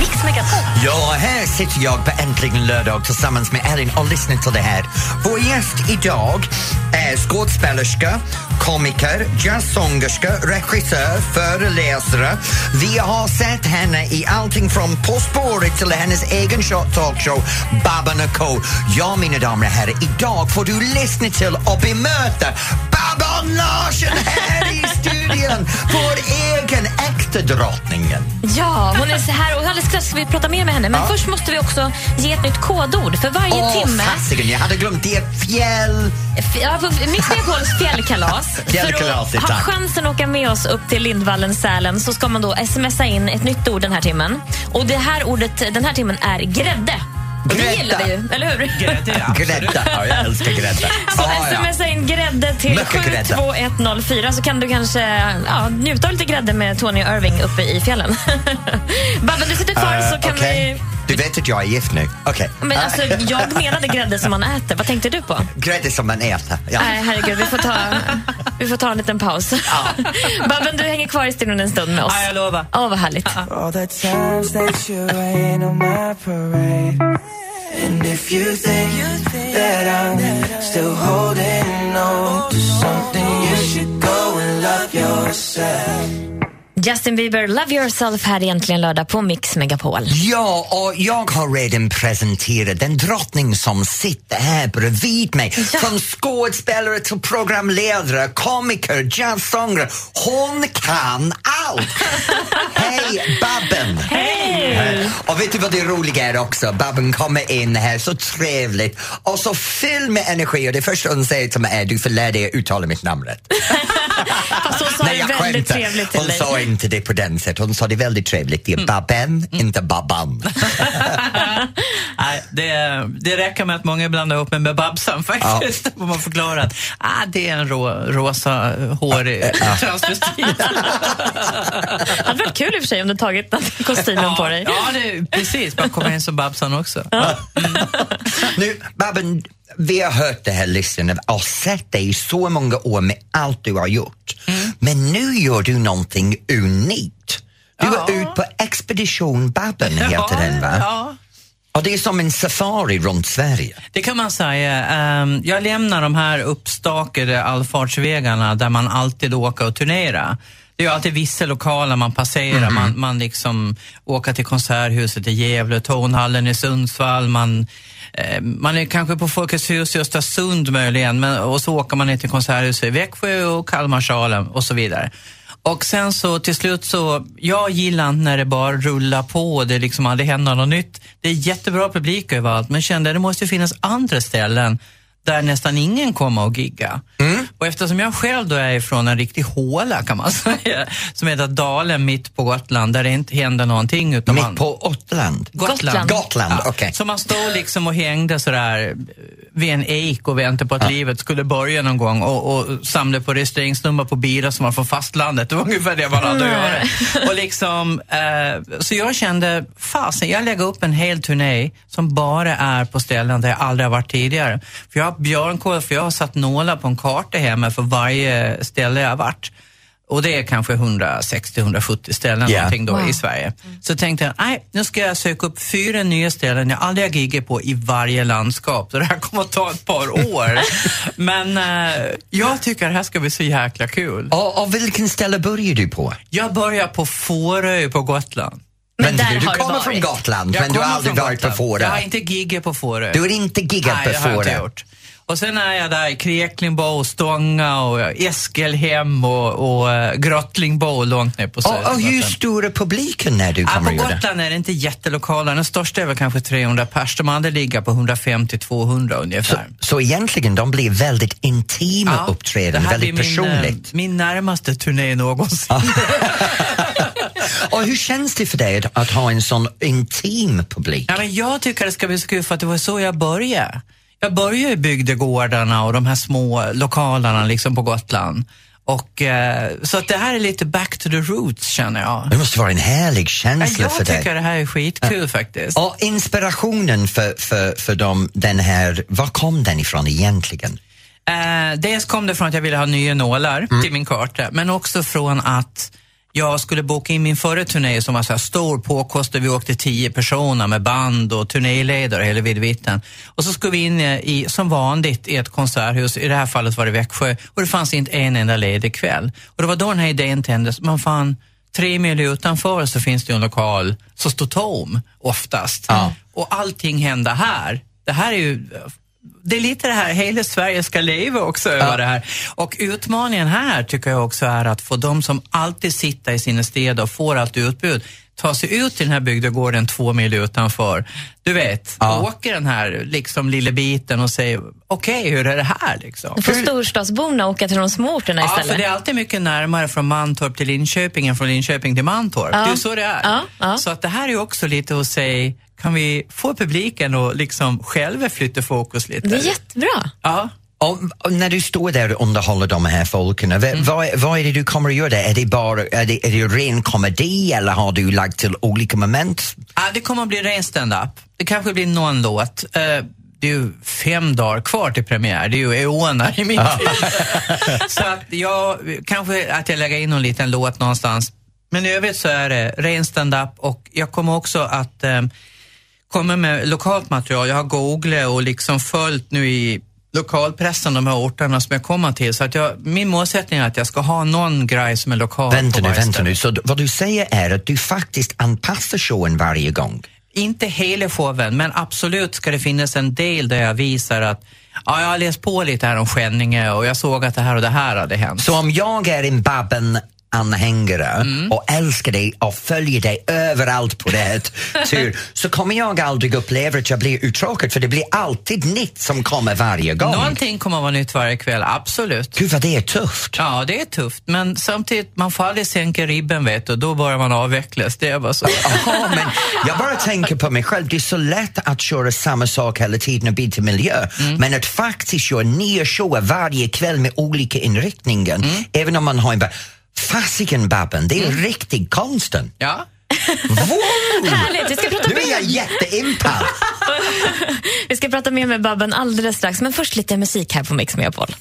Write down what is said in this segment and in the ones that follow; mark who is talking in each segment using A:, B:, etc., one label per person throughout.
A: Mix Megapol.
B: Ja, här sitter jag på Äntligen lördag tillsammans med Elin och lyssnar till det här. Vår gäst idag är skådespelerska, komiker, jazzsångerska, regissör, föreläsare. Vi har sett henne i allting från På spåret till hennes egen talkshow Babben Co. Ja, mina damer och herrar, idag får du lyssna till och bemöta Babben Larsson här i studion, vår egen äkta drottningen.
C: Ja, hon är så här och alldeles strax ska vi prata mer med henne. Men först måste vi också ge ett nytt kodord för varje
B: Åh,
C: timme.
B: fasiken, jag hade glömt det. Fjäll...
C: Ja, Mix Megapols fjällkalas.
B: Fjällkalas,
C: för att ha chansen att åka med oss upp till Lindvallen, Sälen så ska man då smsa in ett nytt ord den här timmen. Och det här ordet den här timmen är grädde. Och det
B: Grädde.
C: gillar vi ju, eller hur?
B: Grädda. Ja, jag älskar grädda.
C: Så
B: Ah,
C: smsa in grädde till
B: Mycket grädde.
C: 72104 så kan du kanske ja, njuta av lite grädde med Tony Irving uppe i fjällen. Babben, du sitter kvar så kan
B: Eh, Okej.
C: vi...
B: Du vet att jag är gift nu? Okej.
C: Men alltså, jag menade grädde som man äter. Vad tänkte du på?
B: Grädde som man äter. Ja.
C: Nej, herregud. Vi får ta, vi får ta en liten paus. Babben, du hänger kvar i studion en stund med oss.
D: Ja, jag lovar.
C: Åh, vad härligt.
E: All the
C: Justin Bieber, Love yourself här egentligen lördag på Mix Megapol.
B: Ja, och jag har redan presenterat den drottning som sitter här bredvid mig.
C: Ja.
B: Från skådespelare till programledare, komiker, jazzsångare. Hon kan allt! Hej, Babben! Hej! Och vet du vad det roliga är också? Babben kommer in här, så trevligt och så fylld med energi och det första hon säger till mig är du får lära dig att uttala mitt namn rätt.
C: Fast hon sa det väldigt
B: skämtar.
C: trevligt till
B: Hon
C: dig.
B: Inte det på den sättet, hon sa det väldigt trevligt. Det är Babben, inte Babban.
D: Nej, det, det räcker med att många blandar ihop mig med Babsan faktiskt. Ja. man förklara att ah, det är en rå, rosa hårig transvestit.
C: Det hade varit kul i och för sig om du tagit kostymen på dig.
D: Ja, det, precis. Man kommer in som Babsan också.
B: Nu, Babben, vi har hört det här listan och sett dig i så många år med allt du har gjort.
D: Mm.
B: Men nu gör du någonting unikt. Du
D: Ja.
B: är ute på Expedition Babben, heter den va?
D: Ja.
B: Och det är som en safari runt Sverige.
D: Det kan man säga. Ehm, Jag lämnar de här uppstakade allfartsvägarna där man alltid åker och turnerar. Det är alltid vissa lokaler man passerar. Man, man liksom åker till Konserthuset i Gävle, Tonhallen i Sundsvall. Man, Eh, man är kanske på Folkets hus i Östersund möjligen men, och så åker man ner till Konserthuset i Växjö och Kalmarsalen och så vidare. Och sen så till slut så, jag gillar inte när det bara rullar på och det liksom aldrig händer något nytt. Det är jättebra publik överallt men kände det måste ju finnas andra ställen där nästan ingen kommer att gigga. Och eftersom jag själv då är ifrån en riktig håla kan man säga, som heter Dalen mitt på Gotland där det inte händer någonting. Utan man,
B: Mitt på Gotland.
C: Gotland.
B: Gotland, okej.
D: så man står liksom och hängde sådär vid en ek och väntade på att livet skulle börja någon gång och, och samlade på registreringsnummer på bilar som var från fastlandet. Det var ungefär det man hade att göra. Och liksom, eh, så jag kände, fasen, jag lägger upp en hel turné som bara är på ställen där jag aldrig har varit tidigare. För jag har björnkoll, för jag har satt nålar på en karta hemma för varje ställe jag har varit. Och det är kanske 160-170 ställen
B: Ja.
D: någonting då
C: Wow.
D: i Sverige. Så tänkte jag, nej, nu ska jag söka upp fyra nya ställen jag aldrig har giggat på i varje landskap. Så det här kommer att ta ett par år. Men eh, jag tycker det här ska bli så jäkla kul.
B: Och, och vilken ställe börjar du på?
D: Jag börjar på Fårö på Gotland.
C: Men där
B: du, du kommer
C: varit.
B: från Gotland
D: Jag
B: men du har aldrig varit på. Fårö.
D: Jag har inte giggat på Fårö.
B: Du har inte giggat
D: Nej,
B: på
D: det har jag inte
B: Fårö.
D: gjort. Och sen är jag där i Kreklingbo, Stånga och Eskelhem och, och uh, Grottlingbo långt ner på söder.
B: Och, och hur stor är publiken när du
D: Ja,
B: kommer
D: på
B: göra det?
D: Gotland är det inte jättelokala. Den största är väl kanske 300 pers. De andra ligger på 150-200
B: Så,
D: ungefär.
B: så egentligen de blir väldigt intima
D: det
B: uppträdanden, väldigt
D: min, eh,
B: personligt.
D: min närmaste turné någonsin.
B: Och hur känns det för dig att, att ha en sån intim publik?
D: Ja, men jag tycker det ska bli så kul för att det var så jag började. Jag började i bygdegårdarna och de här små lokalerna liksom på Gotland. Och, eh, så att det här är lite back to the roots känner jag.
B: Det måste vara en härlig känsla
D: jag
B: för dig.
D: tycker det här är skitkul faktiskt.
B: Och inspirationen för, för, för dem, den här, var kom den ifrån egentligen?
D: Eh, dels kom det från att jag ville ha nya nålar
B: Mm.
D: till min karta, men också från att jag skulle boka in min förra turné som var så här stor påkostad. Vi åkte tio personer med band och turnéledare hela vidvitten. Och så skulle vi in i, som vanligt i ett konserthus, i det här fallet var det Växjö, och det fanns inte en enda ledig kväll. Och det var då den här idén tändes. Man fann tre mil utanför så finns det en lokal som står tom oftast.
B: Ja.
D: Och allting händer här. Det här är ju det är lite det här, hela Sverige ska leva också över det här. Och utmaningen här tycker jag också är att få de som alltid sitter i sina städer och får allt utbud, ta sig ut till den här bygdegården två mil utanför. Du vet,
B: Ja.
D: åker den här liksom lilla biten och säger, okej, hur är det här liksom?
C: Får storstadsborna åka till de små orterna
D: Ja, för
C: istället.
D: det är alltid mycket närmare från Mantorp till Linköping än från Linköping till Mantorp.
C: Ja.
D: Det är ju så det är.
C: Ja, ja.
D: Så att det här är ju också lite att säga, kan vi få publiken att liksom själva flytta fokus lite?
C: Det är jättebra.
D: Ja.
B: Och, och när du står där och underhåller de här folken,
D: Mm.
B: vad, vad är det du kommer att göra? där? Är det bara är det, är det ren komedi eller har du lagt till olika moment?
D: Ja, det kommer att bli ren stand-up. Det kanske blir någon låt. Eh, Det är ju fem dagar kvar till premiär. Det är ju eoner i mitt liv. Så att jag, kanske att jag lägger in någon liten låt någonstans. Men i övrigt så är det ren stand-up och jag kommer också att eh, komma med lokalt material. Jag har googlat och liksom följt nu i lokalpressen de här orterna som jag kommer till. Så att jag, min målsättning är att jag ska ha någon grej som är lokal
B: Vänta nu, vänta nu. Så vad du säger är att du faktiskt anpassar showen varje gång?
D: Inte hela showen, men absolut ska det finnas en del där jag visar att ja, jag har läst på lite här om Skänninge och jag såg att det här och det här hade hänt.
B: Så om jag är en Babben anhängare
D: Mm.
B: och älskar dig och följer dig överallt på det tur så kommer jag aldrig uppleva att jag blir uttråkad för det blir alltid nytt som kommer varje gång.
D: Någonting kommer att vara nytt varje kväll, absolut.
B: Gud vad det är tufft.
D: Ja, det är tufft, men samtidigt, man får aldrig sänka ribben vet du, då börjar man avvecklas. Det är bara så.
B: Jaha, men jag bara tänker på mig själv. Det är så lätt att köra samma sak hela tiden och byta miljö.
D: Mm.
B: Men att faktiskt köra nya shower varje kväll med olika inriktningar,
D: Mm.
B: även om man har en... Fasiken Babben, det är riktigt konsten.
D: Ja.
B: Wow!
C: Härligt, vi ska prata
B: Nu är jag
C: mer.
B: jätteimpad.
C: Vi ska prata mer med Babben alldeles strax, men först lite musik här på Mix Megapol.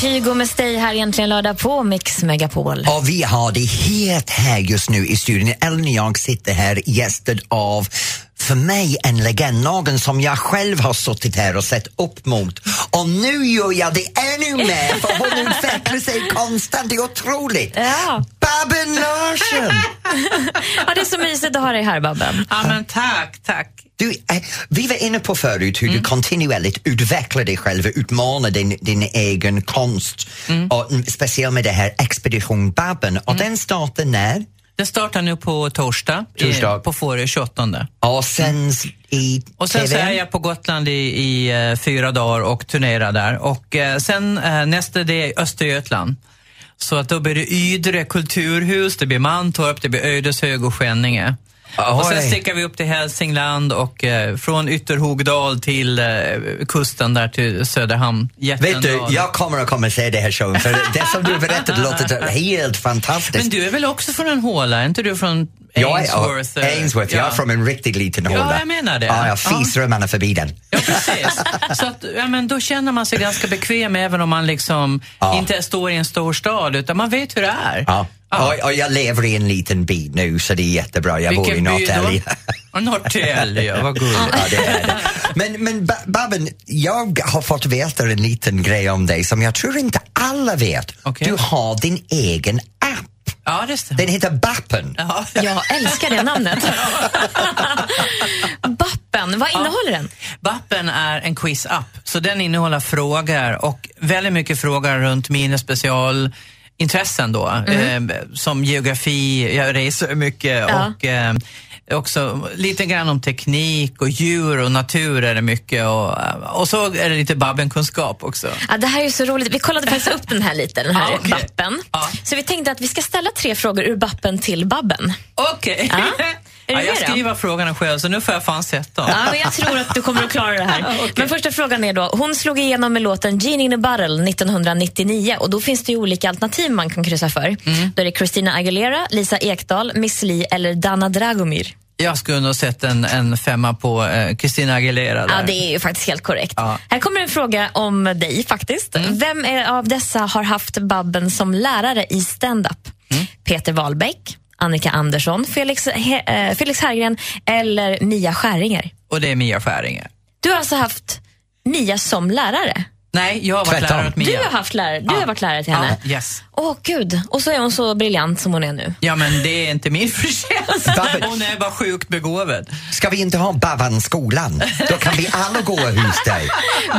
C: Kygo med Stay här egentligen lördag på Mix Megapol.
B: Och vi har det helt här just nu i studion. Ellen och jag sitter här gästad av för mig en legend, någon som jag själv har suttit här och sett upp mot. Och nu gör jag det ännu mer för hon utvecklar sig konstant, det är otroligt.
C: Ja.
B: Babben Larsson!
C: ja, det är så mysigt att ha dig här Babben.
D: ja, men tack, tack.
B: Du, eh, vi var inne på förut hur
D: Mm.
B: du kontinuerligt utvecklar dig själv och utmanar din, din egen konst.
D: Mm.
B: Och, mm, speciellt med det här Expedition Babben. Och den startar när?
D: Det startar nu på torsdag,
B: Torsdag.
D: I, på Fårö 28.
B: Och sänds i
D: Och sen så
B: TV?
D: är jag på Gotland i, i eh, fyra dagar och turnerar där. Och eh, sen eh, nästa det är Östergötland. Så att då blir det Ydre kulturhus, det blir Mantorp, det blir Ödeshög och Skänninge. Och sen
B: Oj.
D: sticker vi upp till Hälsingland och eh, från Ytterhogdal till eh, kusten där till Söderhamn.
B: Vet du, jag kommer att komma och se det här showen för det som du berättade låter helt fantastiskt.
D: Men du är väl också från en håla? Är inte du från Ainsworth? eh,
B: Ainsworth, jag är från en riktigt liten håla.
D: jag menar det.
B: Ja, jag
D: Ja.
B: fisrömmarna förbi den.
D: Ja, precis. Så att, ja, men då känner man sig ganska bekväm även om man liksom
B: Ja.
D: inte står i en stor stad, utan man vet hur det är.
B: Ja.
D: Ja.
B: Och, och jag lever i en liten by nu så det är jättebra. Jag bor i
D: Vilken by då?
B: Norrtälje.
D: Ja, Norrtälje, vad gulligt.
B: Ja, det är det. Men, men Ba- Babben, jag har fått veta en liten grej om dig som jag tror inte alla vet.
D: Okej.
B: Du har din egen
D: Ja, det stämmer.
B: Den heter Bappen.
D: Ja.
C: Jag älskar det namnet. Bappen, vad innehåller den?
D: Bappen är en quiz-app, så den innehåller frågor och väldigt mycket frågor runt mina specialintressen då.
C: Mm.
D: Eh, som geografi, jag reser mycket
C: Ja.
D: och eh, också lite grann om teknik och djur och natur är det mycket. Och, och så är det lite Babben-kunskap också.
C: Ja, det här är så roligt. Vi kollade faktiskt upp den här lite, den här
D: Ja, okej.
C: Bappen.
D: Ja.
C: Så vi tänkte att vi ska ställa tre frågor ur Bappen till Babben.
D: Okej.
C: Ja.
D: Ja, jag skriver frågorna själv så nu får jag fan sätta.
C: Ja, men jag tror att du kommer att klara det här. Men första frågan är då, hon slog igenom med låten Genie in a Bottle 1999 och då finns det ju olika alternativ man kan kryssa för. Då är det Christina Aguilera, Lisa Ekdahl, Miss Li eller Dana Dragomir.
D: Jag skulle nog sett en, en femma på eh, Christina Aguilera där.
C: Ja, det är ju faktiskt helt korrekt.
D: Ja.
C: Här kommer en fråga om dig faktiskt. Vem är, av dessa har haft Babben som lärare i stand-up? Peter Wahlbeck, Annika Andersson, Felix, He, eh, Felix Herngren eller Mia Skäringer?
D: Och det är Mia Skäringer.
C: Du har alltså haft Mia som lärare?
D: Nej, jag har varit
B: Tvärtom.
D: lärare åt Mia.
C: Du har haft lärare, du
D: Ja.
C: har varit lärare till henne?
D: Ja, yes.
C: Åh gud, och så är hon så briljant som hon är nu.
D: Ja, men det är inte min förtjänst. Hon är bara sjukt begåvad.
B: Ska vi inte ha Babban-skolan? Då kan vi alla gå hos dig.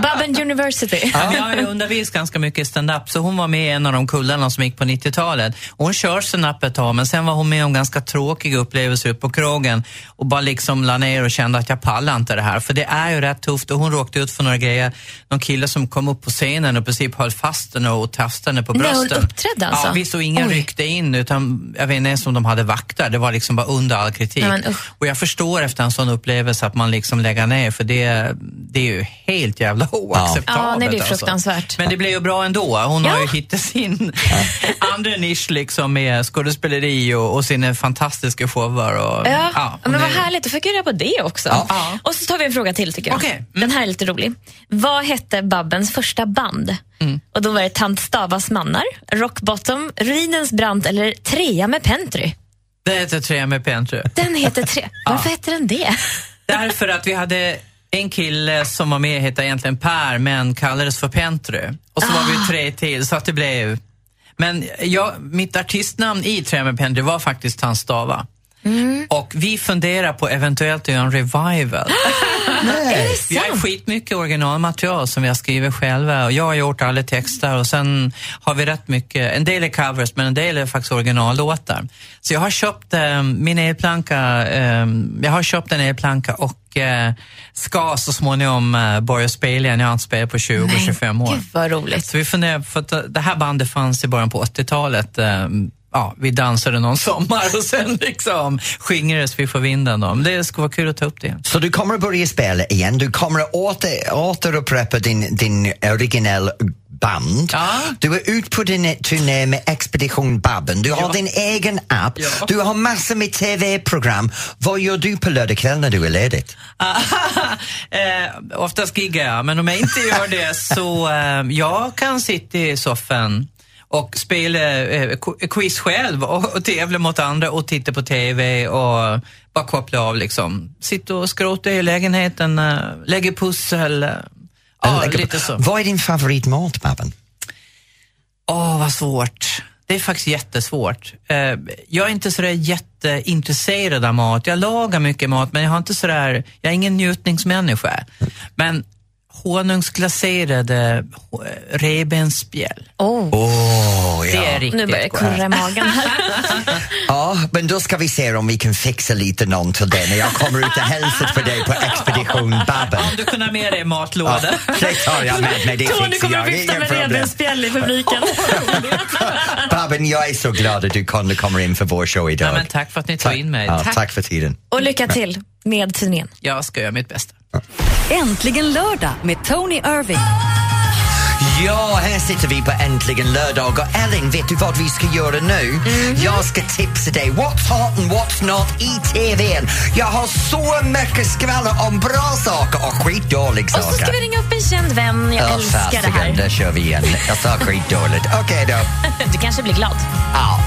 C: Babben University.
D: Ja. Jag har ju undervisat ganska mycket i stand-up, så hon var med i en av de kullarna som gick på 90-talet. Och Hon kör stand-up ett tag, men sen var hon med om ganska tråkiga upplevelser ute på krogen och bara liksom la ner och kände att jag pallar inte det här. För det är ju rätt tufft och hon råkade ut för några grejer. Någon kille som kom upp på scenen och i princip höll fast henne och tafsade henne på
C: När hon
D: brösten.
C: uppträdde alltså?
D: Ja, visst, och ingen
C: Oj.
D: ryckte in utan jag vet inte ens om de hade vakter. Det var liksom bara under all kritik.
C: Nej, men
D: och jag förstår efter en sån upplevelse att man liksom lägger ner för det, det är ju helt jävla oacceptabelt.
C: Ja, nej, det är
D: alltså.
C: fruktansvärt.
D: Men det blev ju bra ändå. Hon har
C: Ja.
D: ju hittat sin andra nisch liksom med skådespeleri och, och sina fantastiska shower. Och,
C: Ja,
D: hon
C: men vad
D: är-
C: härligt. Då fick jag reda på det också.
D: Ja.
C: Och så tar vi en fråga till tycker jag.
D: Okej. Mm.
C: Den här är lite rolig. Vad hette Babbens första band?
D: Mm.
C: Och då var det Tant Stavas mannar, Rock Bottom, Ruinens brant eller Trea med Pentry.
D: Det heter Tre med Pentry.
C: Den heter Tre. Varför heter den det?
D: Därför att vi hade en kille som var med, hette egentligen Per, men kallades för Pentry. Och så var
C: Ah.
D: vi tre till, så att det blev... Men jag, mitt artistnamn i Tre med Pentry var faktiskt Tant Stava.
C: Mm.
D: Och vi funderar på eventuellt att göra en revival. Vi har skitmycket originalmaterial som vi har skrivit själva och jag har gjort alla texter och sen har vi rätt mycket, en del är covers men en del är faktiskt originallåtar. Så jag har köpt eh, min elplanka, eh, jag har köpt en elplanka och eh, ska så småningom eh, börja spela igen. Jag har inte spelat på 20-25 år.
C: Gud vad roligt.
D: Så vi funderar, för det här bandet fanns i början på 80-talet. Ja, vi dansade någon sommar och sen liksom skingrades vi för vinden. Då. Men det skulle vara kul att ta upp det igen.
B: Så du kommer att börja spela igen, du kommer att åter, återupprepa din, din originell band.
D: Ja.
B: Du är ute på din turné med Expedition Babben. Du har
D: Ja.
B: din egen app.
D: Ja.
B: Du har massor med TV-program. Vad gör du på lördag kväll när du är ledigt?
D: eh, oftast giggar jag, men om jag inte gör det så eh, jag kan sitta i soffan och spela eh, qu- quiz själv och, och tävla mot andra och titta på TV och bara koppla av liksom. Sitta och skrota i lägenheten, eh, lägga pussel. eh, Ja, lite så.
B: Vad är din favoritmat, Babben?
D: Åh, vad svårt. Det är faktiskt jättesvårt. Eh, jag är inte sådär jätteintresserad av mat. Jag lagar mycket mat, men jag har inte sådär, jag är ingen njutningsmänniska. Men honungsglaserade ho- revbensspjäll,
C: Oh.
B: Åh,
D: det är
B: ja.
D: riktigt
C: Nu börjar
D: gott.
C: kurra i magen
B: ja, men då ska vi se om vi kan fixa lite någon till det när jag kommer ut och hälsar på dig på Expedition Babben.
D: Om du kunde ha med dig matlåda.
B: Ja, det tar jag med mig, det
C: Tony
B: fixar
C: kommer
B: jag.
C: vifta med revbensspjäll i publiken.
B: Babben, jag är så glad att du kunde komma in för vår show idag.
D: Ja, men tack för att ni tog in mig.
B: Ja,
D: Tack.
B: tack för tiden.
C: Och lycka till med turnén.
D: Jag ska göra mitt bästa.
A: Äntligen lördag med Tony Irving.
B: Ja, här sitter vi på Äntligen lördag och Ellen, vet du vad vi ska göra nu?
C: Mhm.
B: Jag ska tipsa dig what's hot and what's not i TVn. Jag har så mycket skvaller om bra saker och skitdåliga
C: Och
B: saker.
C: så ska vi ringa upp en känd vän. Jag
B: Ja,
C: älskar det här.
B: Där kör vi igen. Jag sa skitdåligt. Okej då.
C: Du kanske blir glad.
B: Ja.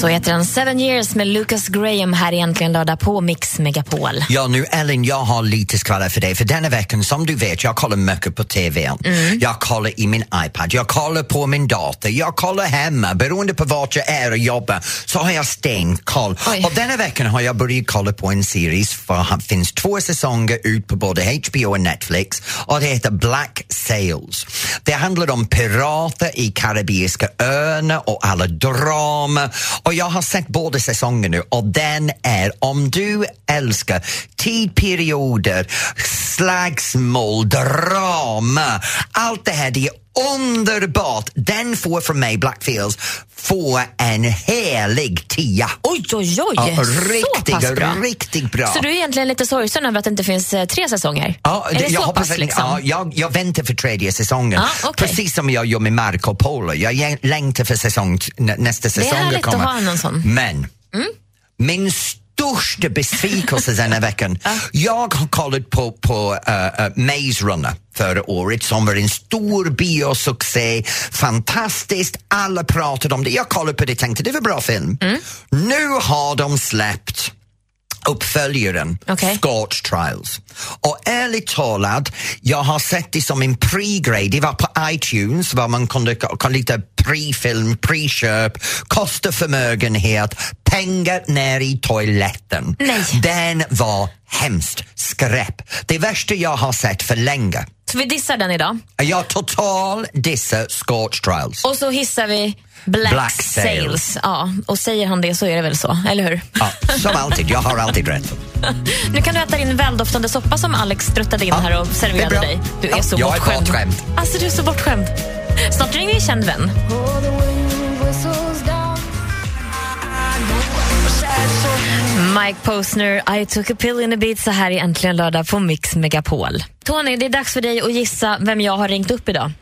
C: Så heter den Seven years med Lucas Graham här egentligen lördag på Mix Megapol.
B: Ja, nu Ellen, jag har lite skvaller för dig. För denna veckan, som du vet, jag kollar mycket på TV. Jag kollar i min iPad, jag kollar på min dator, jag kollar hemma. Beroende på vart jag är och jobbar så har jag stenkoll.
C: Oj.
B: Och denna veckan har jag börjat kolla på en serie, för det finns två säsonger ut på både HBO och Netflix och det heter Black Sails. Det handlar om pirater i karibiska öarna och alla drama. Och jag har sett båda säsongerna nu och den är, om du älskar tidperioder, slagsmål, drama, allt det här, det är underbart. Den får från mig, Black Fields, får en helig tia.
C: Oj, oj, oj!
B: Ja, riktigt,
C: bra.
B: riktigt bra.
C: Så du är egentligen lite sorgsen över att det inte finns eh, tre säsonger?
B: Ja,
C: är det
B: jag
C: så
B: hoppas
C: pass liksom?
B: ja, jag, jag väntar för tredje säsongen.
C: Ja, okej.
B: Precis som jag gör med Marco Polo. Jag längtar för säsong, nästa säsong
C: härligt att ha någon sån.
B: Men, min största besvikelse denna veckan, jag har kollat på, på uh, uh, Maze Runner förra året som var en stor biosuccé, fantastiskt, alla pratade om det. Jag kollade på det och tänkte det var en bra film. Nu har de släppt uppföljaren
C: Okej.
B: Scorch Trials. Och ärligt talat, jag har sett det som en pre-grej. Det var på iTunes var man kunde kan lite pre-film, pre-köp, kostar förmögenhet, pengar ner i toaletten.
C: Nej.
B: Den var hemskt skräp. Det värsta jag har sett för länge.
C: Så vi dissar den idag.
B: Jag total dissar Scorch Trials.
C: Och så hissar vi Black,
B: Black
C: Sails.
B: Sails.
C: Ja, och säger han det så är det väl så, eller hur?
B: Ja, som alltid, jag har alltid rätt.
C: Nu kan du äta din väldoftande soppa som Alex struttade in
B: Ja,
C: här och serverade dig. Du är
B: Ja,
C: så
B: jag är
C: bortskämd.
B: bortskämd.
C: Alltså, du är så bortskämd. Snart ringer vi känd vän. Mike Posner, I took a pill in a beat så här är äntligen lördag på Mix Megapol. Tony, det är dags för dig att gissa vem jag har ringt upp idag.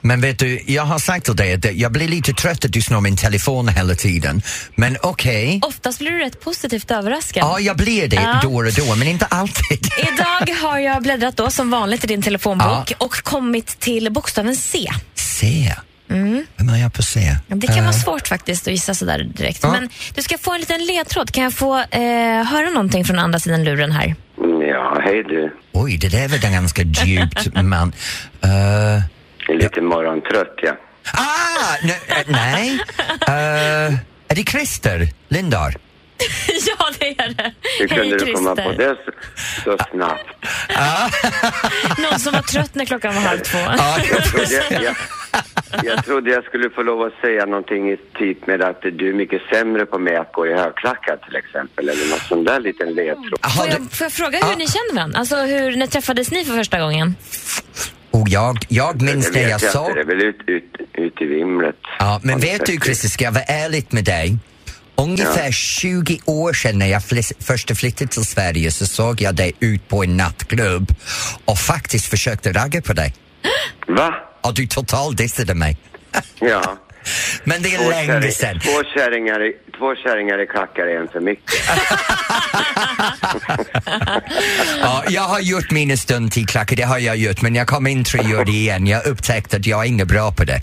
B: Men vet du, jag har sagt till dig att jag blir lite trött att du snor min telefon hela tiden. Men okej.
C: Oftast blir du rätt positivt överraskad.
B: Ja, jag blir det
C: Ja.
B: då och då, men inte alltid.
C: Idag har jag bläddrat då som vanligt i din telefonbok och kommit till bokstaven C.
B: Se. Vem är jag på C?
C: Det kan
B: Eh,
C: vara svårt faktiskt att gissa sådär direkt.
B: Ja.
C: Men du ska få en liten ledtråd. Kan jag få eh, höra någonting från andra sidan luren här?
F: Ja, hej du.
B: Oj, det där var ganska djupt, man. Uh,
F: Jag är lite morgontrött, ja.
B: ah, ne- eh, nej. Uh, är det Christer Lindar?
C: ja, det är det.
F: Hur
C: Hej
F: kunde du komma på
C: Christer.
F: det så, så snabbt?
C: Någon som var trött när klockan var halv två.
B: Ja,
F: Jag trodde jag, jag, jag trodde jag skulle få lov att säga någonting i typ med att du är mycket sämre på mig att gå i högklackat till exempel. Eller något sån där liten ledtråd.
C: Får jag, får jag fråga hur ni känner varandra? Alltså, hur, när träffades ni för första gången?
B: Oh, jag, jag minns
F: vet
B: jag
F: inte,
B: såg.
F: Det är väl ut, ut, ut i vimlet.
B: Ja, men vet du Christer, ska jag vara ärlig med dig? Ungefär 20 år sedan när jag flis- först flyttade till Sverige så såg jag dig ut på en nattklubb och faktiskt försökte ragga på dig.
F: Va?
B: Och du totalt dissade mig.
F: Ja.
B: Men det är
F: Två,
B: länge
F: kärring,
B: sedan.
F: två, kärringar i, två kärringar i klackar är en för mycket.
B: Ja, jag har gjort mina stuntklackar, det har jag gjort, men jag kom in tre och gjorde det igen. Jag upptäckte att jag är inte bra på det.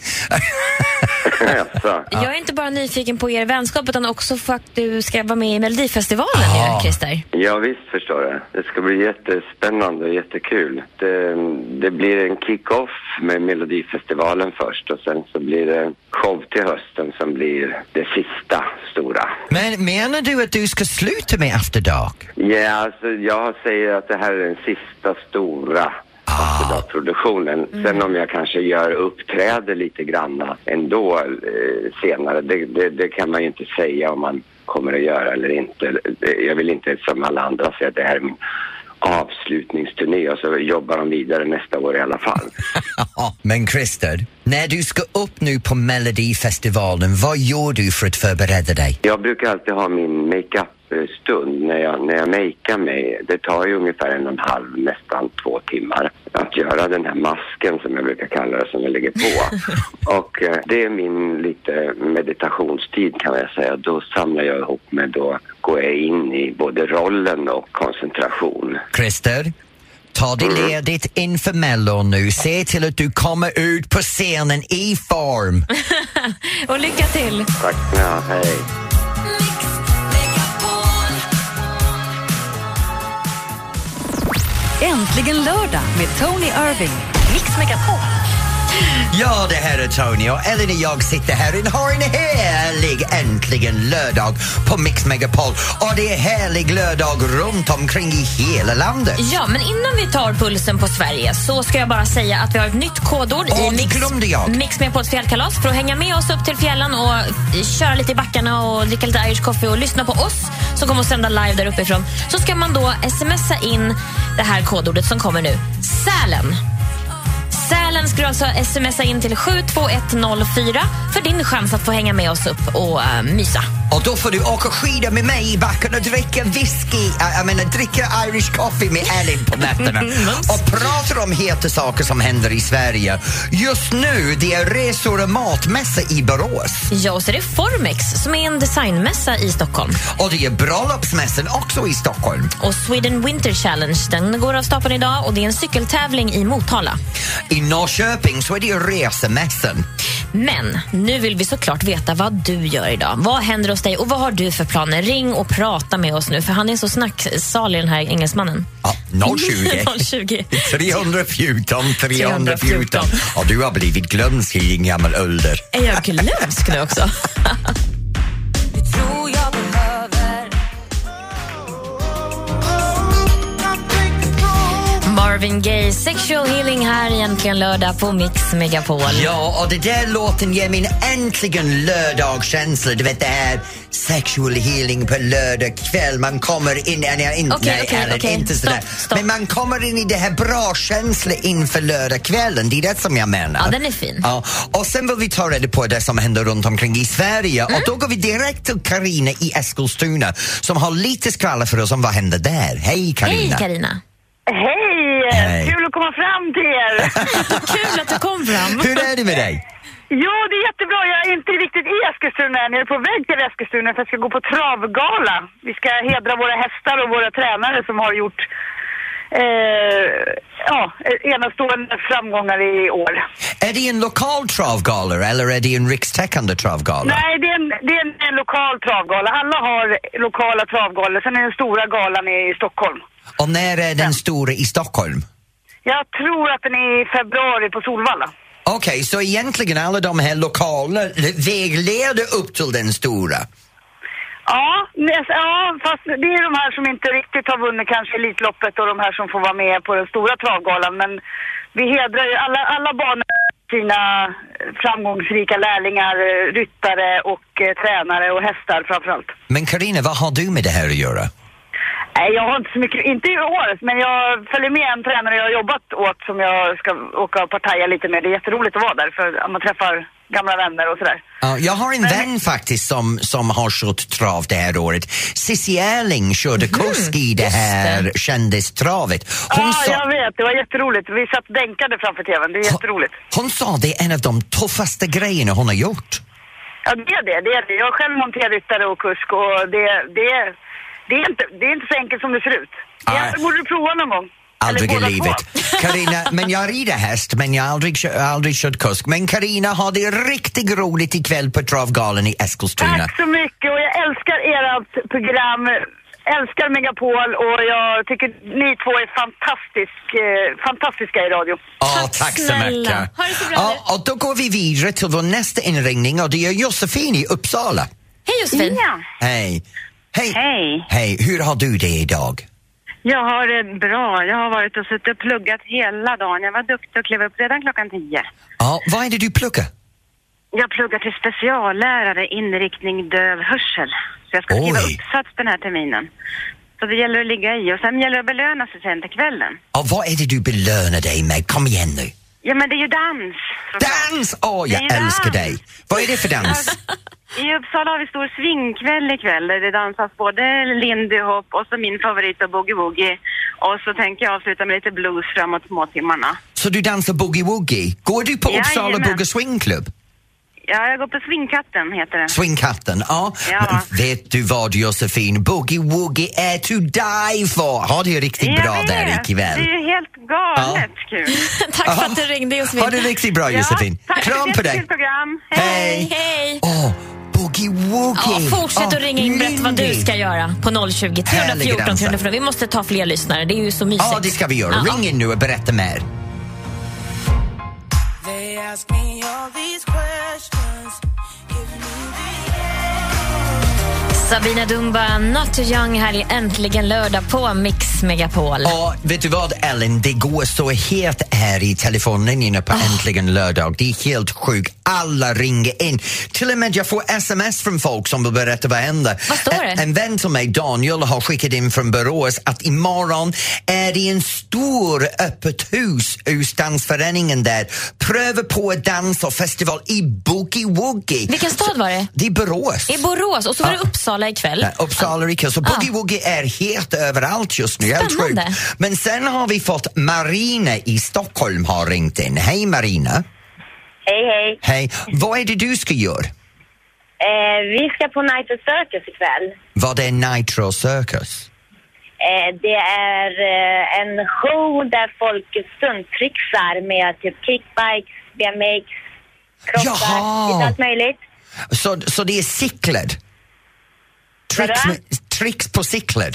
C: Jag är inte bara nyfiken på er vänskap utan också för att du ska vara med i Melodifestivalen
B: Ja.
C: ju, Christer.
F: Ja, visst förstår jag. Det ska bli jättespännande och jättekul. Det, det blir en kick-off med Melodifestivalen först och sen så blir det show till hösten som blir det sista stora.
B: Men menar du att du ska sluta med After Dark?
F: Ja, alltså jag säger att det här är den sista stora Afterdark-produktionen. Sen om jag kanske gör uppträder lite granna ändå eh, senare, det, det, det kan man ju inte säga om man kommer att göra eller inte. Jag vill inte som alla andra säga att det här är min avslutningsturné och så jobbar de vidare nästa år i alla fall.
B: Men Christer, när du ska upp nu på Melodifestivalen, vad gör du för att förbereda dig?
F: Jag brukar alltid ha min makeup-stund när jag, när jag makear mig. Det tar ju ungefär en och en halv, nästan två timmar att göra den här masken som jag brukar kalla det, som jag lägger på. Och eh, det är min lite meditationstid kan jag säga. Då samlar jag ihop mig, då går jag in i både rollen och koncentration.
B: Christer, Ta dig ledigt inför Mellon nu. Se till att du kommer ut på scenen i form.
C: Och lycka till!
F: Tack, ja, hej.
A: Äntligen lördag med Tony Irving. Mix Megapol.
B: Ja, det här är Tony och Ellen och jag sitter här och har en härlig äntligen lördag på Mix Megapol. Och det är härlig lördag runt omkring i hela landet.
C: Ja, men innan vi tar pulsen på Sverige så ska jag bara säga att vi har ett nytt kodord
B: Åh,
C: i
B: det
C: Mix,
B: glömde jag.
C: Mix ett fjällkalas. För att hänga med oss upp till fjällen och köra lite i backarna och dricka lite Irish coffee och lyssna på oss som kommer att sända live där uppifrån så ska man då smsa in det här kodordet som kommer nu. Sälen. Sälen ska du alltså smsa in till 72104 för din chans att få hänga med oss upp och uh, mysa.
B: Och då får du åka skidor med mig i backen och dricka whisky, jag menar dricka Irish coffee med Ellen på nätterna. och pratar om heta saker som händer i Sverige. Just nu, det är resor och matmässa i Borås.
C: Ja, och så är det Formex som är en designmässa i Stockholm.
B: Och det är bröllopsmässan också i Stockholm.
C: Och Sweden Winter Challenge den går av stapeln idag och det är en cykeltävling i Motala.
B: I Norrköping så är det resemässan.
C: Men nu vill vi såklart veta vad du gör idag. Vad händer hos dig och vad har du för planer? Ring och prata med oss nu för han är så snacksalig den här engelsmannen.
B: Ja, 020
C: 020
B: 314 314.
C: 314.
B: Och du har blivit glömsk i din gammal ålder.
C: Är jag glömsk nu också? Marvin Gaye, Sexual Healing här egentligen lördag på Mix Megapol.
B: Ja, och det där låten ger min äntligen lördagskänsla. Du vet det här sexual healing på lördag kväll. Man kommer in, nej,
C: Okej,
B: nej,
C: okej,
B: Ellen,
C: okej.
B: inte sådär.
C: Stopp, stopp.
B: Men man kommer in i det här bra känslan inför lördagskvällen. Det är det som jag menar.
C: Ja, den är fin.
B: Ja, och sen vill vi ta reda på det som händer runt omkring i Sverige
C: Mm.
B: och då går vi direkt till Karina i Eskilstuna som har lite skvaller för oss om vad händer där. Hej
C: Hej
B: Karina!
G: Hej!
B: Hej.
G: Kul att komma fram till er.
C: Kul att du kom fram.
B: Hur är det med dig?
G: jo, det är jättebra. Jag är inte riktigt i Eskilstuna än. Jag är på väg till Eskilstuna för jag ska gå på travgala. Vi ska hedra våra hästar och våra tränare som har gjort eh, ja, enastående framgångar i år.
B: Är det en lokal travgala eller är det en rikstäckande travgala?
G: Nej, det är, en, det är en, en lokal travgala. Alla har lokala travgalor. Sen är den stora galan i Stockholm.
B: Och när är den stora i Stockholm?
G: Jag tror att den är i februari på Solvalla.
B: Okej, så egentligen alla de här lokala vägleder upp till den stora?
G: Ja, ja, fast det är de här som inte riktigt har vunnit kanske Elitloppet och de här som får vara med på den stora travgalan. Men vi hedrar ju alla, alla banor sina framgångsrika lärlingar, eh, ryttare och eh, tränare och hästar framförallt.
B: Men Karina, vad har du med det här att göra?
G: Nej, jag har inte så mycket, inte i år, men jag följer med en tränare jag har jobbat åt som jag ska åka och partaja lite med. Det är jätteroligt att vara där för man träffar gamla vänner och sådär.
B: Ja, jag har en
G: Men-
B: vän faktiskt som, som har kört trav det här året. Cissi Erling körde kusk i det här kändistravet. Hon,
G: ja,
B: sa,
G: jag vet. Det var jätteroligt. Vi satt bänkade framför TVn. Det är jätteroligt.
B: hon sa det är en av de tuffaste grejerna hon har gjort.
G: Ja, det är det. det, är det. Jag är själv monterryttare och kusk och det, det, det, är inte, det är inte så enkelt som det ser ut. Det borde du prova någon gång.
B: Aldrig i livet.
G: två.
B: Karina, men jag rider häst, men jag har aldrig, aldrig kört kusk. Men Karina har det riktigt roligt ikväll på Travgalan i Eskilstuna.
G: Tack så mycket och jag älskar ert program. Älskar Megapol och jag tycker ni två är fantastisk, eh, fantastiska i radio.
B: Ja,
C: Tack
B: tack, så mycket.
C: Ha det så bra
B: ja, och då går vi vidare till vår nästa inringning och det är Josefin i Uppsala.
C: Hej Josefin.
G: Ja.
B: Hej. Hej.
G: Hej.
B: Hej, hur har du det idag?
G: Jag har det bra. Jag har varit och suttit och pluggat hela dagen. Jag var duktig och klev upp redan klockan tio.
B: Ja, vad är det du pluggar?
G: Jag pluggar till speciallärare inriktning döv hörsel. Så jag ska skriva
B: Oj.
G: uppsats den här terminen. Så det gäller att ligga i och sen gäller det att belöna sig sen till kvällen.
B: Och vad är det du belönar dig med? Kom igen nu.
G: Ja men det är ju dans.
B: Dans! Åh, jag
G: Det är
B: älskar
G: dans.
B: dig. Vad är det för dans?
G: I Uppsala har vi stor swingkväll ikväll där det dansas både lindy hop och så min favorit och boogie-woogie. Och så tänker jag avsluta med lite blues framåt småtimmarna.
B: Så du dansar boogie-woogie? Går du på Uppsala
G: Jajamän.
B: Boogie Swing Club?
H: Ja, jag går på Swingkatten heter det.
B: Swingkatten, ja.
H: Ja.
B: Vet du vad Josefin? Boogie Woogie är to die for. Har det riktigt
H: Jag
B: bra
H: vet.
B: där
H: Det
B: ikväll.
H: är ju helt galet kul.
C: Tack för att du ringde Josefin.
B: Ha det riktigt bra Josefin.
H: Ja, tack
B: Kram på dig.
H: program.
B: Hej!
C: Hej!
B: Åh, Boogie Woogie!
C: Ja, fortsätt
B: Åh,
C: att ringa in berätta vad du ska göra på 020
B: Härlig
C: 314
B: dansa.
C: 314. Vi måste ta fler lyssnare, det är ju så mysigt.
B: Ja, det ska vi göra.
C: Ja.
B: Ring in nu och berätta mer.
E: Ask me all these questions. Give me
C: Sabina Dumba, Not Too Young här i Äntligen lördag på Mix Megapol.
B: Och vet du vad Ellen, det går så het här i telefonen inne på Äntligen lördag. Det är helt sjukt. Alla ringer in. Till och med jag får sms från folk som vill berätta vad händer.
C: Vad står det?
B: En, en vän till mig, Daniel, har skickat in från Borås att imorgon är det en stor öppet hus hos dansföreningen där. Pröva på att dansa och festival i Boogie Woogie.
C: Vilken stad var det?
B: Det är Borås.
C: I Borås och så var det
B: Ja.
C: Uppsala ikväll.
B: Nej, Uppsala Rika. Så Boogie Woogie är helt överallt just nu.
C: Spännande.
B: Men sen har vi fått Marina i Stockholm har ringt in. Hej Marina.
I: Hej, hej.
B: Hej. Vad är det du ska göra?
I: Eh, vi ska på of Circus ikväll.
B: Vad är Nitro Circus?
I: Eh, det är eh, en show där folk stunttrixar med typ kickbikes, BMX, krockar,
B: Jaha.
I: lite allt möjligt.
B: Så, så det är cykler? Tricks, med, tricks på cykler?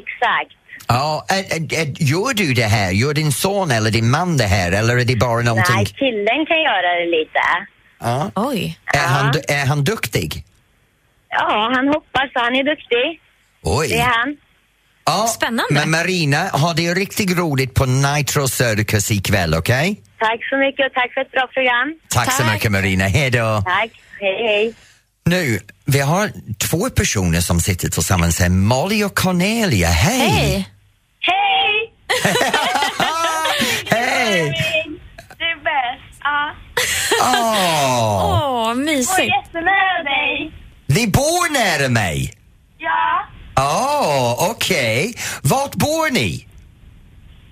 I: Exakt.
B: Ja, ä, ä, ä, gör du det här? Gör din son eller din man det här eller är det bara någonting?
I: Nej, killen kan göra det lite.
B: Ja.
C: Oj.
B: Är, han, du- är han duktig?
I: Ja, han hoppar så han är duktig.
B: Oj.
I: Det är han.
B: Ja,
C: Spännande.
B: Men Marina, ha det riktigt roligt på Nitro Circus ikväll, okej?
I: Tack så mycket och tack för ett bra program.
B: Tack, så
C: Tack.
B: mycket Marina, hej då.
I: Tack. Hej, hej.
B: Nu, vi har två personer som sitter tillsammans här, Molly och Cornelia, hej!
C: Hej!
I: Hej! Du är bäst. Ja.
B: Åh,
C: Åh,
I: Och
C: mysigt.
I: jättenära dig.
B: ni bor nära mig?
I: Ja.
B: Åh, okej. Vart bor ni?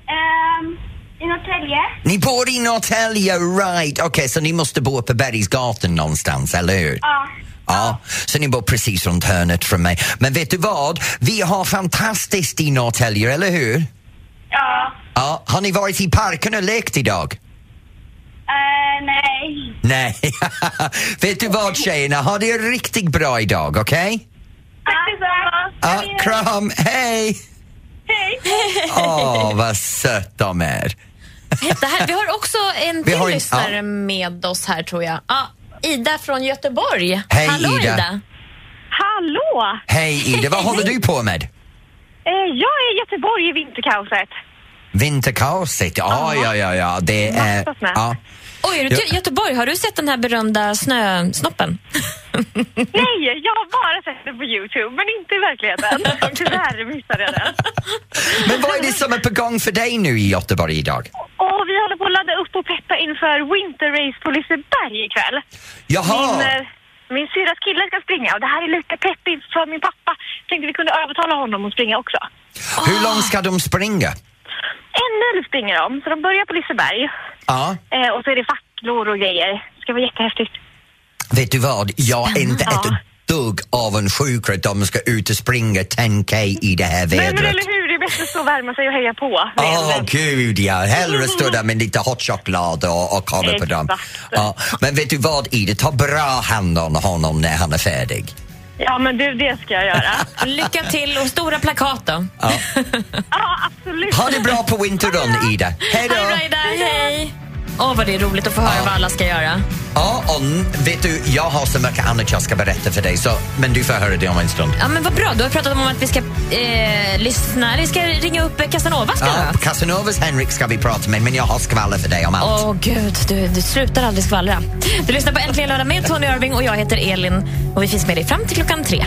I: Um, I Norrtälje.
B: Ni bor i Norrtälje, right. Okej, så ni måste bo på Bergsgatan någonstans, eller hur?
I: Ja.
B: Ja, så ni bor precis runt hörnet från mig. Men vet du vad? Vi har fantastiskt i Norrtälje, eller hur?
I: Ja.
B: Ja, har ni varit i parken och lekt idag?
I: Uh, nej.
B: Nej. vet du vad tjejerna, ha det riktigt bra idag, okej?
I: Tack detsamma.
B: Ja, kram, hej!
I: Hej.
B: Åh, vad söt de är.
C: Här, vi har också en till
B: en-
C: lyssnare
B: ja.
C: med oss här tror jag. Ja, Ida från Göteborg.
B: Hej,
C: Hallå
B: Ida.
C: Ida.
H: Hallå!
B: Hej Ida, vad håller du på med?
H: Eh, jag är i Göteborg i vinterkaoset.
B: Vinterkaoset, ja, ja, ja, ja, det är...
H: Massa snö.
B: Ja.
C: Oj, är du till Göteborg? Har du sett den här berömda snösnoppen?
H: Nej, jag har bara sett det på Youtube, men inte i verkligheten. Tyvärr missade jag den.
B: Men vad är det som är på gång för dig nu i Göteborg idag?
H: Och vi håller på att ladda upp och peppa inför Winter Race på Liseberg ikväll.
B: Jaha.
H: Min, eh, min syrras kille ska springa och det här är lite pepp inför min pappa. Tänkte vi kunde övertala honom att springa också.
B: Hur långt ska de springa?
H: En mil springer de, så de börjar på Liseberg.
B: Ja.
H: Eh, och så är det facklor och grejer. Det ska vara jättehäftigt.
B: Vet du vad, jag är inte ett dugg avundsjuk att de ska ut och springa 10K i det här
H: Nej men
B: vädret.
H: eller hur, bäst att stå och värma sig och heja på.
B: Åh gud ja, hellre stå där med lite hot choklad och, och kolla på dem. Ja, men vet du vad Ida, ta bra hand om honom när han är färdig.
H: Ja men du, det ska jag göra.
C: Lycka till och stora plakat då.
B: Ja.
H: ja, absolut.
B: Ha det bra på Winterrun Ida. Hej
C: Ha det bra
B: då!
C: Ida, hej! Åh, vad det är roligt att få höra vad alla ska göra.
B: Ja, och vet du, jag har så mycket annat jag ska berätta för dig, så, men du får höra det om en stund.
C: Ja, men vad bra. Du har pratat om att vi ska eh, lyssna. Vi ska ringa upp Casanova ska
B: Ja, Casanovas Henrik ska vi prata med, men jag har skvaller för dig om allt.
C: Åh gud, du, du slutar aldrig skvallra. Du lyssnar på Äntligen lördag med Tony Irving och jag heter Elin och vi finns med dig fram till klockan tre.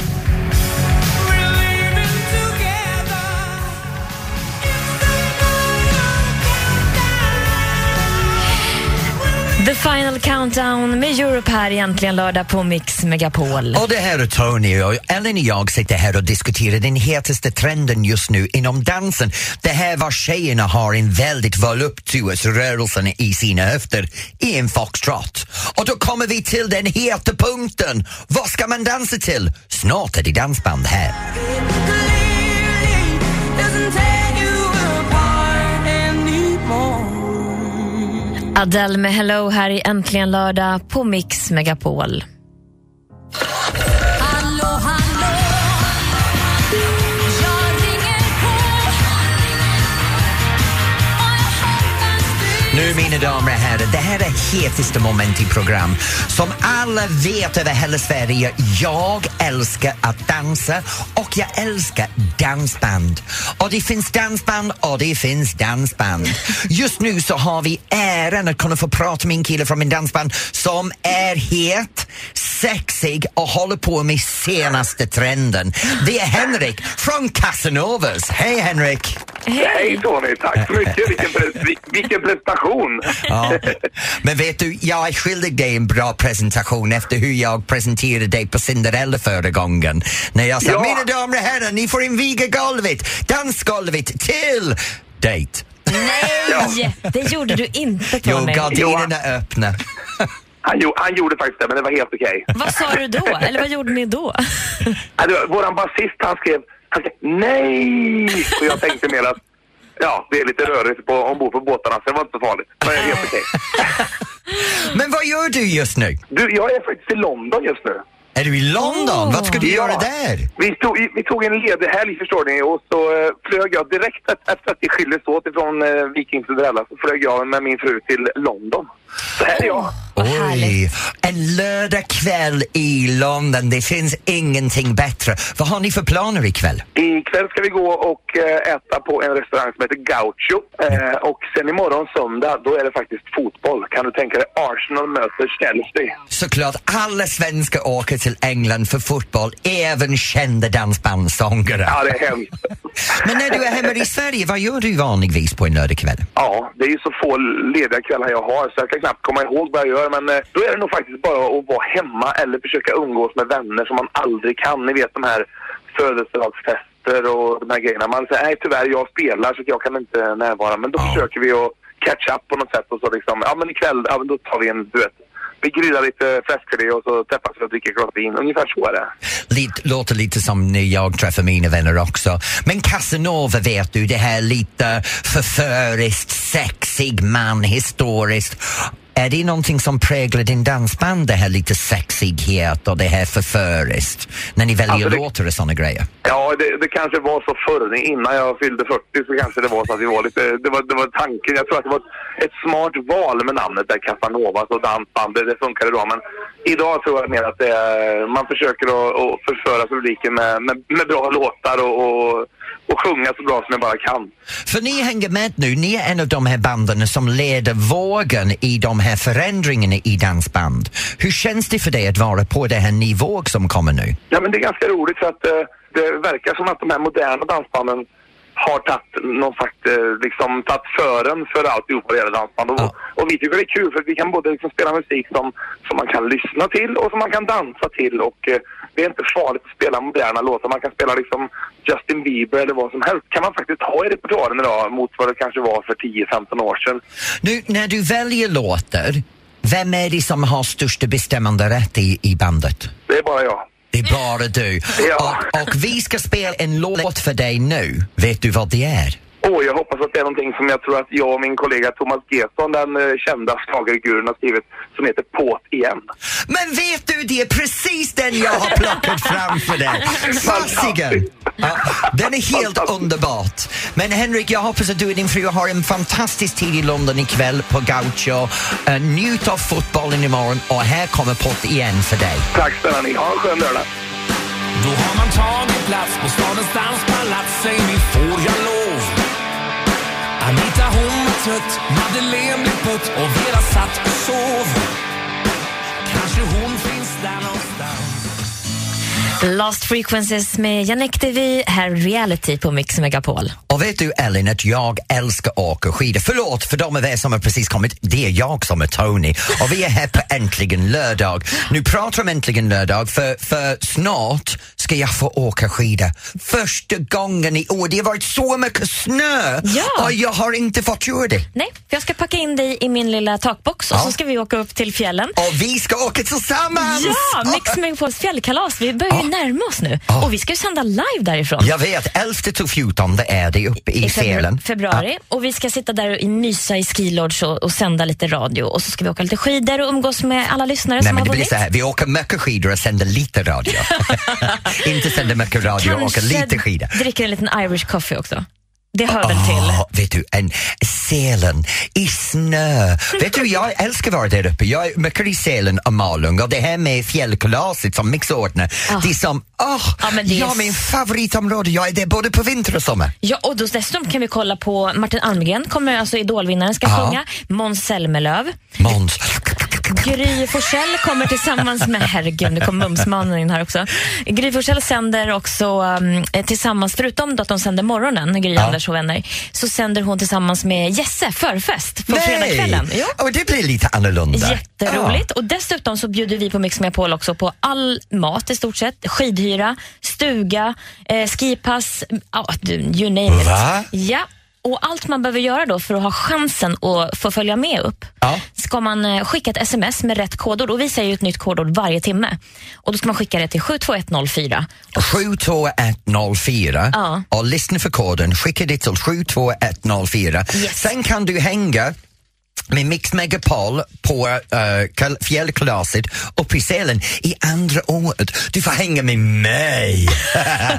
C: The Final Countdown med Europe här egentligen lördag på Mix Megapol.
B: Och det här är Tony och Ellen och jag sitter här och diskuterar den hetaste trenden just nu inom dansen. Det här var tjejerna har en väldigt voluptuös-rörelsen i sina höfter i en foxtrot. Och då kommer vi till den heta punkten. Vad ska man dansa till? Snart är det dansband här.
C: Adele med Hello här i Äntligen lördag på Mix Megapol.
B: Nu mina damer och herrar, det här är hetaste moment i program. Som alla vet över hela Sverige, jag älskar att dansa och jag älskar dansband. Och det finns dansband och det finns dansband. Just nu så har vi äran att kunna få prata med en kille från min dansband som är het, sexig och håller på med senaste trenden. Det är Henrik från Casanovas. Hej Henrik!
J: Hej Tony, tack så mycket. Vilken, pre- vilken prestation.
B: Ja. Men vet du, jag är skyldig dig en bra presentation efter hur jag presenterade dig på Cinderella förra gången. När jag sa,
J: Ja.
B: mina damer och herrar, ni får inviga golvet, dansgolvet till dejt.
C: Nej, det gjorde du inte
B: Jo,
C: Tony.
B: gardinerna är öppna.
J: Han, gjo- han gjorde faktiskt det, men det var helt okej.
C: Vad sa du då? Eller vad gjorde ni då?
J: Våran basist, han skrev, skrev nej! Och jag tänkte mer att Ja, det är lite rörigt på, ombord på båtarna, så det var inte så farligt. Men helt okej.
B: Men vad gör du just nu?
J: Du, jag är faktiskt i London just nu.
B: Är du i London? Vad ska du
J: Ja.
B: göra där?
J: Vi tog, vi tog en ledig helg förstår ni och så eh, flög jag direkt efter att vi skildes åt ifrån eh, Viking Cinderella så flög jag med min fru till London. Så här är jag.
B: Oj, en lördagkväll i London, det finns ingenting bättre. Vad har ni för planer ikväll?
J: Ikväll ska vi gå och eh, äta på en restaurang som heter Gaucho. Eh, och sen imorgon söndag, då är det faktiskt fotboll. Kan du tänka dig? Arsenal möter Chelsea.
B: Såklart, alla svenskar åker till England för fotboll, även kända dansbandssångare.
J: Ja, det är hemskt.
B: Men när du är hemma i Sverige, vad gör du vanligtvis på en lördagkväll?
J: Ja, det är ju så få lediga kvällar jag har så jag kan knappt komma ihåg vad jag gör. Men eh, då är det nog faktiskt bara att vara hemma eller försöka umgås med vänner som man aldrig kan. Ni vet de här födelsedagsfester och de här grejerna. Man säger nej tyvärr, jag spelar så jag kan inte närvara. Men då försöker vi att catch up på något sätt och så liksom, ja men ikväll, ja men då tar vi en, du vet, vi grillar lite fläskfilé och så träffas vi och dricker ett glas vin. Ungefär så är det.
B: Lite, låter lite som när jag träffar mina vänner också. Men Casanova vet du, det här lite förföriskt, sexig man, historiskt. Är det någonting som präglar din dansband, det här lite sexighet och det här förföriskt? När ni väljer
J: Alltså, det-
B: låtar och sådana grejer.
J: Ja, det, det kanske var så förr. Innan jag fyllde 40 så kanske det var så att vi var lite... Det var, det var tanken. Jag tror att det var ett, smart val med namnet där, Casanova, så dansband. Det, funkade bra. Men idag tror jag mer att det är, man försöker att, att förföra publiken med, med, med bra låtar och, och, och sjunga så bra som jag bara kan.
B: För ni hänger med nu, ni är en av de här banden som leder vågen i de här förändringarna i dansband. Hur känns det för dig att vara på den här nivån som kommer nu?
J: Ja, men det är ganska roligt för att eh, det verkar som att de här moderna dansbanden har tagit någon slags, eh, liksom tagit fören för alltihopa det gäller dansband. Och, och vi tycker det är kul för att vi kan både liksom spela musik som, som man kan lyssna till och som man kan dansa till och eh, det är inte farligt att spela moderna låtar. Man kan spela liksom Justin Bieber eller vad som helst. kan man faktiskt ha i repertoaren idag mot vad det kanske var för 10-15 år sedan.
B: Nu, när du väljer låtar, vem är det som har största bestämmande rätt i, i bandet?
J: Det är bara jag.
B: Det är bara du. Och, och vi ska spela en låt för dig nu. Vet du vad det är?
J: Åh, jag hoppas att det är någonting som jag tror att jag och min kollega Thomas Gesson, den eh, kända schlagergurun, har skrivit som heter Påt igen.
B: Men vet du, det är precis den jag har plockat fram för dig. Fasiken! Ja, den är helt underbart. Men Henrik, jag hoppas att du och din fru har en fantastisk tid i London ikväll på Gaucho. Uh, njut av fotbollen imorgon och här kommer pott igen för dig.
J: Tack snälla ni, ha en skön lördag.
K: Då har man tagit plats på stadens danspalats Säg trött. Madeleine blev putt Och Vera satt och sov. Kanske hon finns där någon
C: Lost Frequencies med Janek Devi, här Reality på Mix Megapol.
B: Och vet du Ellen att jag älskar åka skidor. Förlåt för de av er som har precis kommit. Det är jag som är Tony och vi är här på Äntligen lördag. Nu pratar om Äntligen lördag för, för snart ska jag få åka skidor. Första gången i år. Det har varit så mycket snö
C: Ja.
B: och jag har inte fått göra det.
C: Nej, jag ska packa in dig i min lilla takbox och
B: Ja.
C: så ska vi åka upp till fjällen.
B: Och vi ska åka tillsammans!
C: Ja, Mix Megapols fjällkalas. Vi börjar ju närma oss nu. Och vi ska ju sända live därifrån.
B: Jag vet, 11 till 14 är det uppe i,
C: I
B: Sälen.
C: februari. Och vi ska sitta där och mysa i skilodge och, och sända lite radio. Och så ska vi åka lite skidor och umgås med alla lyssnare
B: Nej
C: som
B: men
C: har
B: det blir
C: vunnit.
B: så här, vi åker mycket skidor och sänder lite radio. inte sänder mycket radio och åker lite skidor.
C: dricker en liten Irish coffee också. Det hör väl till?
B: Åh, vet du, en Sälen i snö. vet du, jag älskar att vara där uppe. Jag är mycket i Sälen och Malung och det här med fjällkalaset som Mix ordnar, det är som, åh,
C: Ja, men det är
B: ja, min favoritområde. Jag är där både på vinter och sommar.
C: Ja, och då dessutom kan vi kolla på Martin Almgren, kommer, alltså idolvinnaren, ska sjunga. Måns Zelmerlöw.
B: Måns.
C: Gry Forssell kommer tillsammans med, herregud nu kom Mumsmannen in här också. Gry Forssell sänder också um, tillsammans, förutom att de sänder morgonen, Gry,
B: Ja.
C: Anders och vänner, så sänder hon tillsammans med Jesse förfest på fredagskvällen. Ja.
B: Och det blir lite annorlunda.
C: Jätteroligt. Och dessutom så bjuder vi på Mix Megapol också på all mat i stort sett. Skidhyra, stuga, eh, skipass, ja, du, you name it.
B: Va?
C: Ja. Och allt man behöver göra då för att ha chansen att få följa med upp ska man eh, skicka ett sms med rätt kodord. Och vi säger ett nytt kodord varje timme. Och då ska man skicka det till 72104.
B: 72104
C: Ja.
B: och lyssna för koden, skicka det till 72104. Sen kan du hänga med Mix Megapol på uh, fjällkalaset uppe i Sälen i andra året. Du får hänga med mig!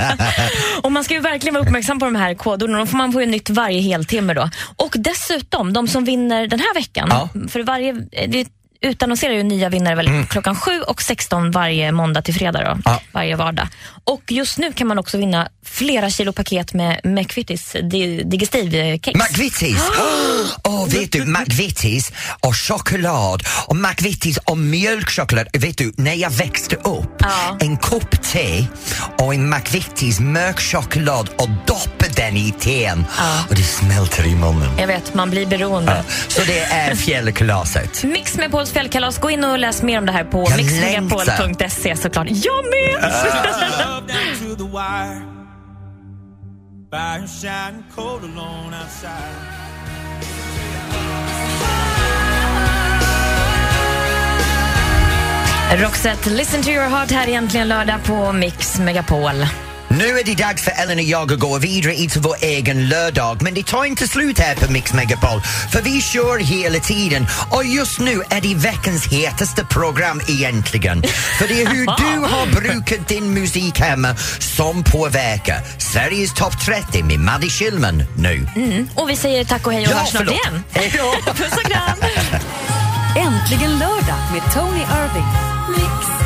C: Och man ska ju verkligen vara uppmärksam på de här kodorden. Får man få ju nytt varje heltimme då. Och dessutom, de som vinner den här veckan,
B: Ja.
C: för varje, eh, vi utannonserar ju nya vinnare väl
B: Mm.
C: klockan 7 och 16 varje måndag till fredag då, varje vardag. Och just nu kan man också vinna flera kilo paket med McVittys di- digestivkex.
B: McVittys! Åh, vet du, McVittys och choklad och McVittys och mjölkchoklad. Vet du, när jag växte upp, en kopp te och en McVittys mörk choklad och doppa den i teen och det smälter i munnen.
C: Jag vet, man blir beroende.
B: Så det är fjällkalaset.
C: Mix med Pauls fjällkalas. Gå in och läs mer om det här på mixmegapol.se såklart. Jag med! Roxette, listen to your heart här egentligen lördag på Mix Megapol.
B: Nu är det dags för Ellen och jag att gå vidare in till vår egen lördag men det tar inte slut här på Mix Megapol för vi kör hela tiden och just nu är det veckans hetaste program egentligen. För det är hur du har brukat din musik hemma som påverkar Sveriges topp 30 med Maddie Schillman nu.
C: Mm. Och vi säger tack och hej och
B: Ja,
C: hörs snart igen.
B: Hej då.
C: Puss och kram!
A: Äntligen lördag med Tony Irving.